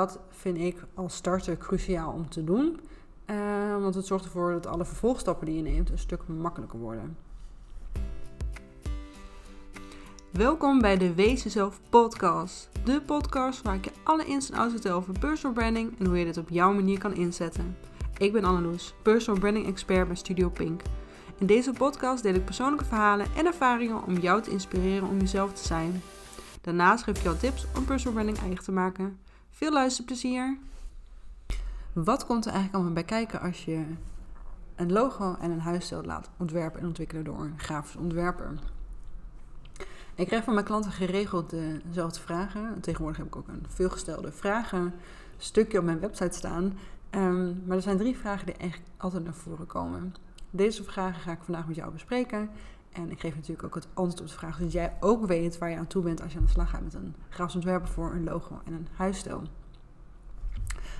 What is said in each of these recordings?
Dat vind ik als starter cruciaal om te doen. Uh, want het zorgt ervoor dat alle vervolgstappen die je neemt een stuk makkelijker worden. Welkom bij de Wees Jezelf podcast. De podcast waar ik je alle ins en outs vertel over personal branding en hoe je dit op jouw manier kan inzetten. Ik ben Anneloes, personal branding expert bij Studio Pink. In deze podcast deel ik persoonlijke verhalen en ervaringen om jou te inspireren om jezelf te zijn. Daarnaast geef ik jou tips om personal branding eigen te maken. Veel luisterplezier! Wat komt er eigenlijk allemaal bij kijken als je een logo en een huisstijl laat ontwerpen en ontwikkelen door een grafisch ontwerper? Ik krijg van mijn klanten geregeld dezelfde vragen. Tegenwoordig heb ik ook een veelgestelde vragen stukje op mijn website staan. Ehm, maar er zijn drie vragen die eigenlijk altijd naar voren komen. Deze vragen ga ik vandaag met jou bespreken. En ik geef natuurlijk ook het antwoord op de vraag, zodat jij ook weet waar je aan toe bent als je aan de slag gaat met een grafisch ontwerper voor een logo en een huisstijl.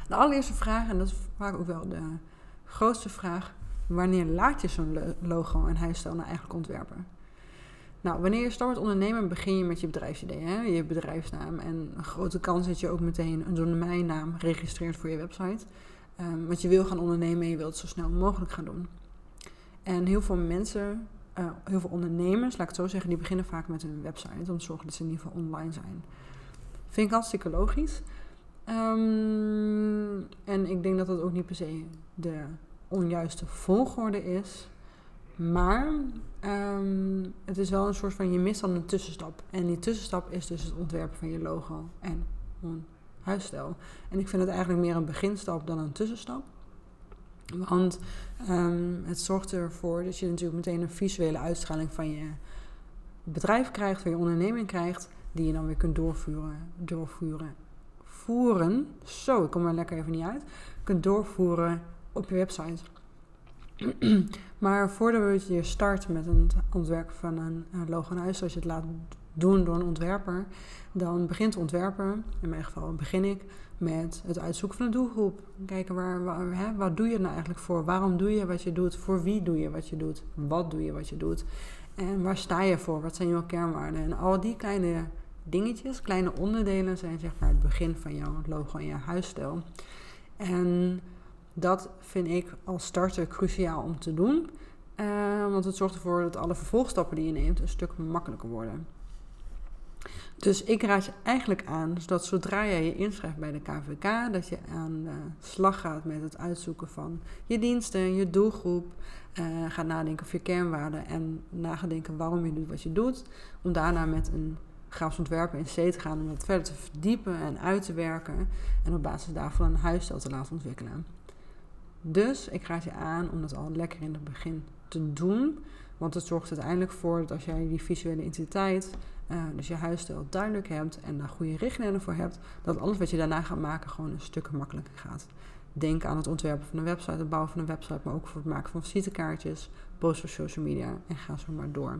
De allereerste vraag, en dat is vaak ook wel de grootste vraag, wanneer laat je zo'n logo en huisstijl nou eigenlijk ontwerpen? Nou, wanneer je start met ondernemen, begin je met je bedrijfsidee, hè? je bedrijfsnaam. En een grote kans dat je ook meteen een domeinnaam registreert voor je website. Um, want je wil gaan ondernemen en je wilt het zo snel mogelijk gaan doen. En heel veel mensen, uh, heel veel ondernemers, laat ik het zo zeggen, die beginnen vaak met een website om te zorgen dat ze in ieder geval online zijn. Vind ik hartstikke logisch. Um, en ik denk dat dat ook niet per se de onjuiste volgorde is. Maar um, het is wel een soort van, je mist dan een tussenstap. En die tussenstap is dus het ontwerpen van je logo en een huisstijl. En ik vind het eigenlijk meer een beginstap dan een tussenstap. Want um, het zorgt ervoor dat je natuurlijk meteen een visuele uitstraling van je bedrijf krijgt, van je onderneming krijgt, die je dan weer kunt doorvoeren, doorvoeren, voeren. Zo, ik kom er lekker even niet uit. Kunt doorvoeren op je website. maar voordat je start met het ontwerpen van een logo en huis, zoals je het laat doen door een ontwerper, dan begint de ontwerper, in mijn geval begin ik, met het uitzoeken van een doelgroep. Kijken waar, waar hè, wat doe je nou eigenlijk voor? Waarom doe je wat je doet? Voor wie doe je wat je doet? Wat doe je wat je doet? En waar sta je voor? Wat zijn jouw kernwaarden? En al die kleine dingetjes, kleine onderdelen zijn zeg maar het begin van jouw logo en je huisstijl. En dat vind ik als starter cruciaal om te doen. Uh, want het zorgt ervoor dat alle vervolgstappen die je neemt een stuk makkelijker worden. Dus ik raad je eigenlijk aan dat zodra jij je inschrijft bij de KVK, dat je aan de slag gaat met het uitzoeken van je diensten, je doelgroep. Uh, gaat nadenken over je kernwaarden en nagedenken waarom je doet wat je doet. Om daarna met een grafisch ontwerper in C te gaan om dat verder te verdiepen en uit te werken. En op basis daarvan een huisstijl te laten ontwikkelen. Dus ik raad je aan om dat al lekker in het begin te doen. Want het zorgt uiteindelijk voor dat als jij die visuele identiteit, uh, dus je huisstijl duidelijk hebt en daar goede richtlijnen voor hebt, dat alles wat je daarna gaat maken gewoon een stuk makkelijker gaat. Denk aan het ontwerpen van een website, het bouwen van een website, maar ook voor het maken van visitekaartjes, posts voor social media en ga zo maar door.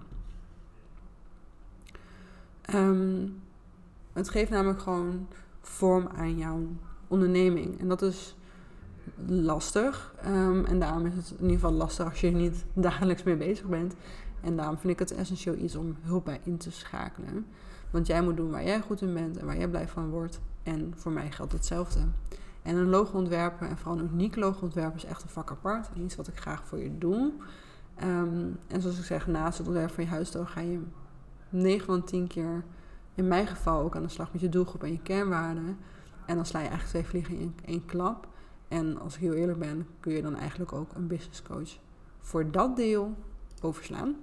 Um, het geeft namelijk gewoon vorm aan jouw onderneming. En dat is lastig. Um, en daarom is het in ieder geval lastig als je er niet dagelijks mee bezig bent. En daarom vind ik het essentieel iets om hulp bij in te schakelen. Want jij moet doen waar jij goed in bent en waar jij blij van wordt. En voor mij geldt hetzelfde. En een logo ontwerpen en vooral een uniek logo ontwerpen is echt een vak apart. Iets wat ik graag voor je doe. Um, en zoals ik zeg, naast het ontwerpen van je huisstijl ga je 9 van 10 keer, in mijn geval, ook aan de slag met je doelgroep en je kernwaarden. En dan sla je eigenlijk twee vliegen in één klap. En als ik heel eerlijk ben, kun je dan eigenlijk ook een business coach voor dat deel overslaan.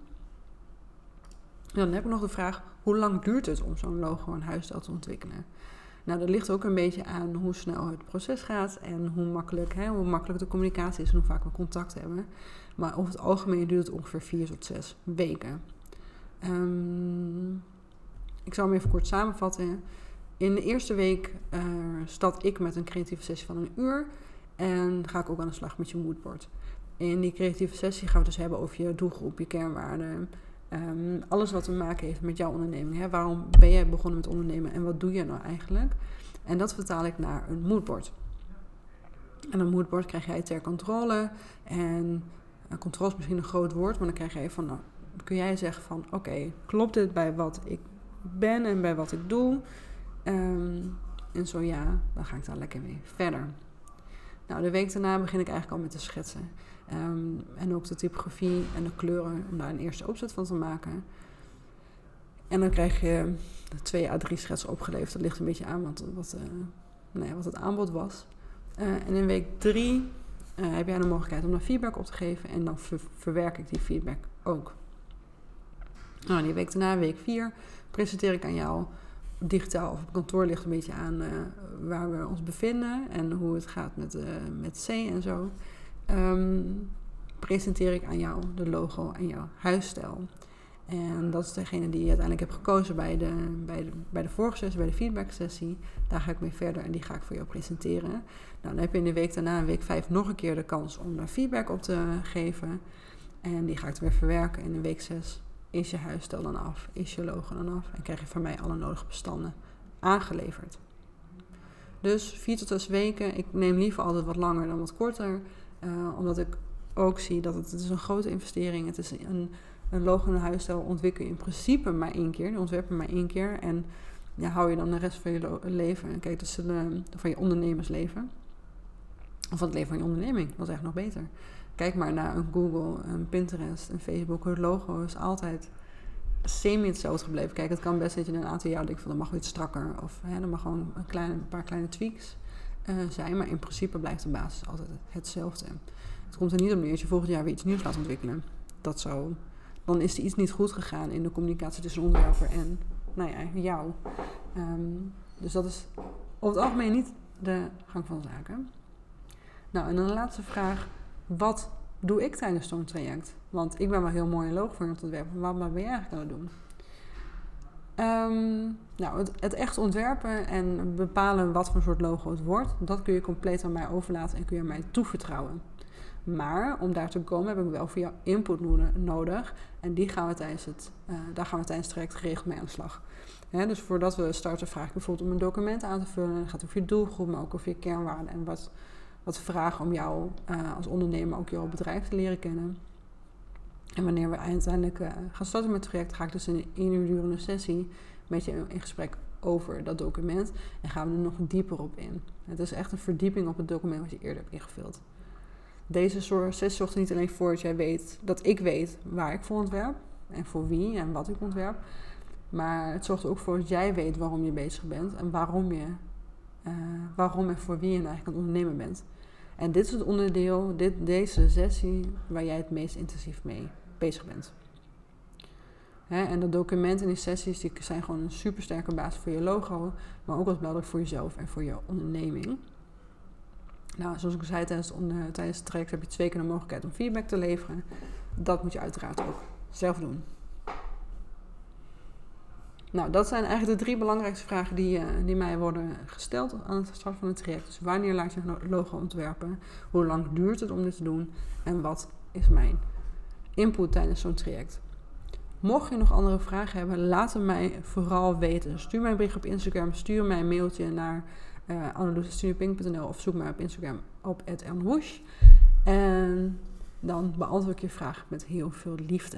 Dan heb ik nog de vraag, hoe lang duurt het om zo'n logo en huisstijl te ontwikkelen? Nou, dat ligt ook een beetje aan hoe snel het proces gaat en hoe makkelijk, hè, hoe makkelijk de communicatie is en hoe vaak we contact hebben. Maar over het algemeen duurt het ongeveer vier tot zes weken. Um, ik zal hem even kort samenvatten. In de eerste week uh, start ik met een creatieve sessie van een uur. En ga ik ook aan de slag met je moodboard. In die creatieve sessie gaan we het dus hebben over je doelgroep, je kernwaarden. Um, alles wat te maken heeft met jouw onderneming. Hè? Waarom ben jij begonnen met ondernemen en wat doe je nou eigenlijk? En dat vertaal ik naar een moodboard. En een moodboard krijg jij ter controle. En uh, controle is misschien een groot woord, maar dan krijg je van, nou, kun jij zeggen van, oké, klopt dit bij wat ik ben en bij wat ik doe? Um, En zo ja, dan ga ik daar lekker mee verder. Nou, de week daarna begin ik eigenlijk al met te schetsen. Ehm, en ook de typografie en de kleuren, om daar een eerste opzet van te maken. En dan krijg je twee à drie schetsen opgeleverd. Dat ligt een beetje aan wat, wat, uh, nou wat het aanbod was. Uh, en in week drie uh, heb jij de mogelijkheid om daar feedback op te geven. En dan ver verwerk ik die feedback ook. Nou, die week daarna, week vier, presenteer ik aan jou digitaal of op kantoor ligt een beetje aan uh, waar we ons bevinden en hoe het gaat met, uh, met C en zo. Um, presenteer ik aan jou de logo en jouw huisstijl. En dat is degene die je uiteindelijk hebt gekozen bij de, bij de, bij de vorige sessie, bij de feedback sessie. Daar ga ik mee verder en die ga ik voor jou presenteren. Nou, dan heb je in de week daarna, in week 5, nog een keer de kans om daar feedback op te geven. En die ga ik weer verwerken. En in week 6 is je huisstijl dan af, is je logo dan af. En krijg je van mij alle nodige bestanden aangeleverd. Dus 4 tot 6 weken. Ik neem liever altijd wat langer dan wat korter. Uh, omdat ik ook zie dat het, is een grote investering is. Het is een een logo en een huisstijl ontwikkel je in principe maar één keer. Die ontwerpen maar één keer. En ja, hou je dan de rest van je leven. Kijk, dus de, van je ondernemersleven. Of het leven van je onderneming. Dat is echt nog beter. Kijk maar naar een Google, een Pinterest, een Facebook. Het logo is altijd semi hetzelfde gebleven. Kijk, het kan best dat je een aantal jaar denkt van dat mag iets strakker. Of hè, er mag gewoon een, klein, een paar kleine tweaks uh, zijn. Maar in principe blijft de basis altijd hetzelfde. Het komt er niet om neer als je volgend jaar weer iets nieuws laat ontwikkelen. Dat zou dan is er iets niet goed gegaan in de communicatie tussen de onderwerper en nou ja, jou. Um, dus dat is over het algemeen niet de gang van zaken. Nou, en dan de laatste vraag. Wat doe ik tijdens zo'n traject? Want ik ben wel heel mooi een logo voor ontwerpen. Maar wat ben je eigenlijk aan het doen? Um, nou, het, het, echt ontwerpen en bepalen wat voor soort logo het wordt, dat kun je compleet aan mij overlaten en kun je mij toevertrouwen. Maar om daar te komen heb ik wel voor jou input nodig. En die gaan we tijdens het, uh, daar gaan we tijdens het traject geregeld mee aan de slag. dus voordat we starten vraag ik bijvoorbeeld om een document aan te vullen. Het gaat over je doelgroep, maar ook over je kernwaarden. En wat, wat vragen om jou uh, als ondernemer ook jouw bedrijf te leren kennen. En wanneer we uiteindelijk uh, gaan starten met het traject, ga ik dus in een één uur durende sessie met je in gesprek over dat document. En gaan we er nog dieper op in. Het is echt een verdieping op het document wat je eerder hebt ingevuld. Deze sessie zorgt er niet alleen voor dat jij weet dat ik weet waar ik voor ontwerp en voor wie en wat ik ontwerp. Maar het zorgt er ook voor dat jij weet waarom je bezig bent en waarom je uh, waarom en voor wie je eigenlijk aan het ondernemen bent. En dit is het onderdeel, dit, deze sessie, waar jij het meest intensief mee bezig bent. Hè, en dat document en die sessies die zijn gewoon een supersterke basis voor je logo, maar ook als belangrijk voor jezelf en voor je onderneming. Nou, zoals ik zei tijdens, het, tijdens het traject heb je twee keer de mogelijkheid om feedback te leveren. Dat moet je uiteraard ook zelf doen. Nou, dat zijn eigenlijk de drie belangrijkste vragen die, uh, die mij worden gesteld aan het start van het traject. Dus wanneer laat je een logo ontwerpen? Hoe lang duurt het om dit te doen? En wat is mijn input tijdens zo'n traject? Mocht je nog andere vragen hebben, laat het mij vooral weten. Stuur mij een bericht op Instagram, stuur mij een mailtje naar uh, of zoek mij op Instagram op @elnwoosh. En dan beantwoord ik je vraag met heel veel liefde.